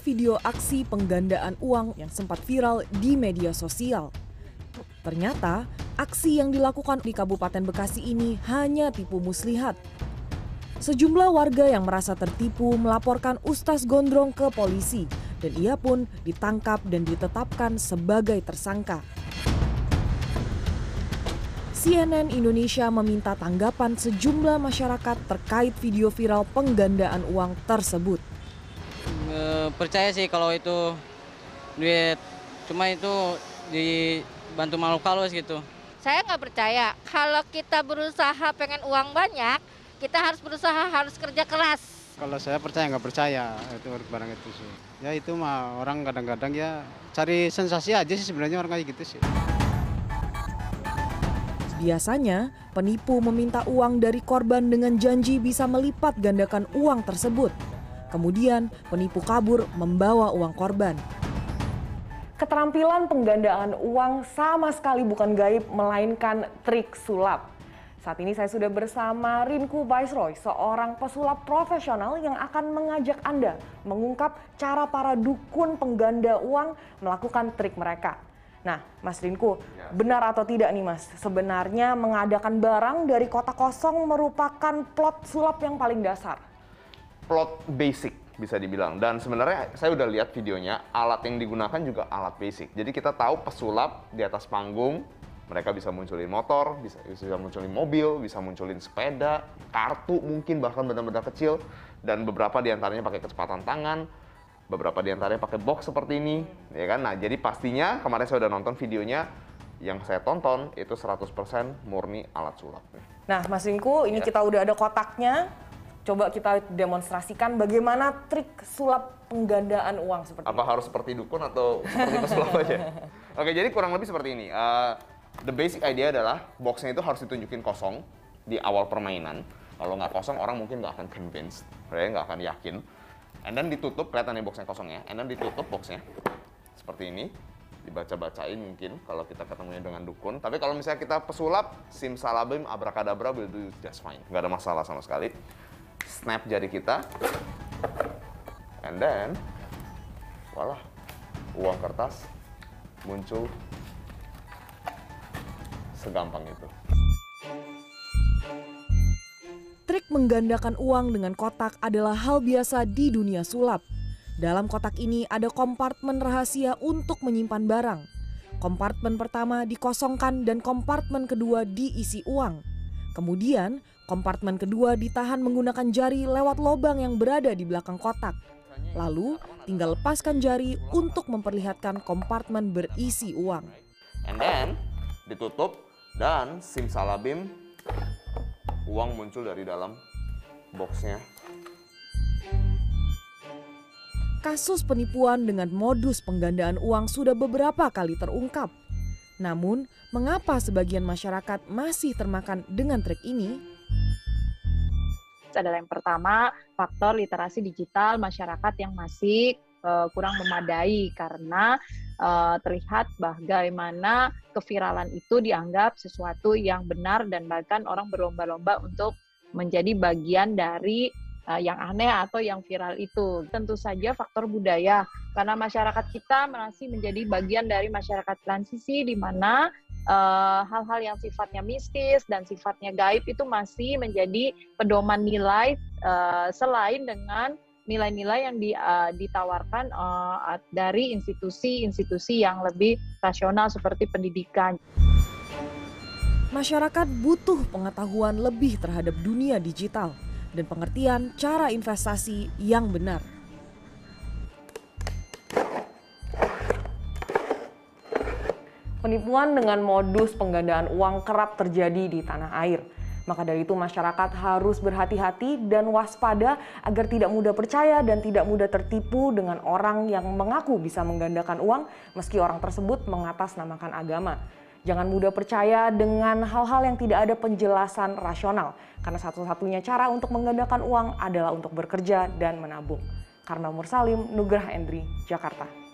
video aksi penggandaan uang yang sempat viral di media sosial. Ternyata, aksi yang dilakukan di Kabupaten Bekasi ini hanya tipu muslihat. Sejumlah warga yang merasa tertipu melaporkan Ustaz Gondrong ke polisi dan ia pun ditangkap dan ditetapkan sebagai tersangka. CNN Indonesia meminta tanggapan sejumlah masyarakat terkait video viral penggandaan uang tersebut. E, percaya sih kalau itu duit, cuma itu dibantu makhluk halus gitu. Saya nggak percaya. Kalau kita berusaha pengen uang banyak, kita harus berusaha, harus kerja keras. Kalau saya percaya nggak percaya itu barang itu sih. Ya itu mah orang kadang-kadang ya cari sensasi aja sih sebenarnya orang kayak gitu sih. Biasanya, penipu meminta uang dari korban dengan janji bisa melipat gandakan uang tersebut. Kemudian, penipu kabur membawa uang korban. Keterampilan penggandaan uang sama sekali bukan gaib, melainkan trik sulap. Saat ini saya sudah bersama Rinku Viceroy, seorang pesulap profesional yang akan mengajak Anda mengungkap cara para dukun pengganda uang melakukan trik mereka. Nah, Mas Rinku, ya. benar atau tidak nih Mas, sebenarnya mengadakan barang dari kota kosong merupakan plot sulap yang paling dasar? Plot basic bisa dibilang. Dan sebenarnya saya udah lihat videonya, alat yang digunakan juga alat basic. Jadi kita tahu pesulap di atas panggung, mereka bisa munculin motor, bisa, bisa munculin mobil, bisa munculin sepeda, kartu mungkin bahkan benar-benar kecil, dan beberapa di antaranya pakai kecepatan tangan, beberapa di antaranya pakai box seperti ini, ya kan? Nah, jadi pastinya kemarin saya udah nonton videonya, yang saya tonton itu 100% murni alat sulap. Nah, Mas Rinku, ini ya. kita udah ada kotaknya. Coba kita demonstrasikan bagaimana trik sulap penggandaan uang seperti Apa ini. harus seperti dukun atau seperti pesulap aja? Oke, jadi kurang lebih seperti ini. Uh, the basic idea adalah boxnya itu harus ditunjukin kosong di awal permainan. Kalau nggak kosong, orang mungkin nggak akan convinced, ya, nggak akan yakin and then ditutup kelihatan nih boxnya kosong ya and then ditutup boxnya seperti ini dibaca-bacain mungkin kalau kita ketemunya dengan dukun tapi kalau misalnya kita pesulap simsalabim abrakadabra will do just fine nggak ada masalah sama sekali snap jari kita and then walah uang kertas muncul segampang itu Trik menggandakan uang dengan kotak adalah hal biasa di dunia sulap. Dalam kotak ini ada kompartemen rahasia untuk menyimpan barang. Kompartemen pertama dikosongkan dan kompartemen kedua diisi uang. Kemudian, kompartemen kedua ditahan menggunakan jari lewat lubang yang berada di belakang kotak. Lalu, tinggal lepaskan jari untuk memperlihatkan kompartemen berisi uang. And then, ditutup dan simsalabim uang muncul dari dalam boxnya. Kasus penipuan dengan modus penggandaan uang sudah beberapa kali terungkap. Namun, mengapa sebagian masyarakat masih termakan dengan trik ini? adalah yang pertama faktor literasi digital masyarakat yang masih uh, kurang memadai karena uh, terlihat bagaimana keviralan itu dianggap sesuatu yang benar dan bahkan orang berlomba-lomba untuk menjadi bagian dari uh, yang aneh atau yang viral itu. Tentu saja faktor budaya karena masyarakat kita masih menjadi bagian dari masyarakat transisi di mana hal-hal uh, yang sifatnya mistis dan sifatnya gaib itu masih menjadi pedoman nilai uh, selain dengan nilai-nilai yang di, uh, ditawarkan uh, dari institusi-institusi yang lebih rasional seperti pendidikan. Masyarakat butuh pengetahuan lebih terhadap dunia digital dan pengertian cara investasi yang benar. Penipuan dengan modus penggandaan uang kerap terjadi di tanah air. Maka dari itu masyarakat harus berhati-hati dan waspada agar tidak mudah percaya dan tidak mudah tertipu dengan orang yang mengaku bisa menggandakan uang meski orang tersebut mengatasnamakan agama. Jangan mudah percaya dengan hal-hal yang tidak ada penjelasan rasional karena satu-satunya cara untuk menggandakan uang adalah untuk bekerja dan menabung. Karmel Mursalim, Nugrah Endri, Jakarta.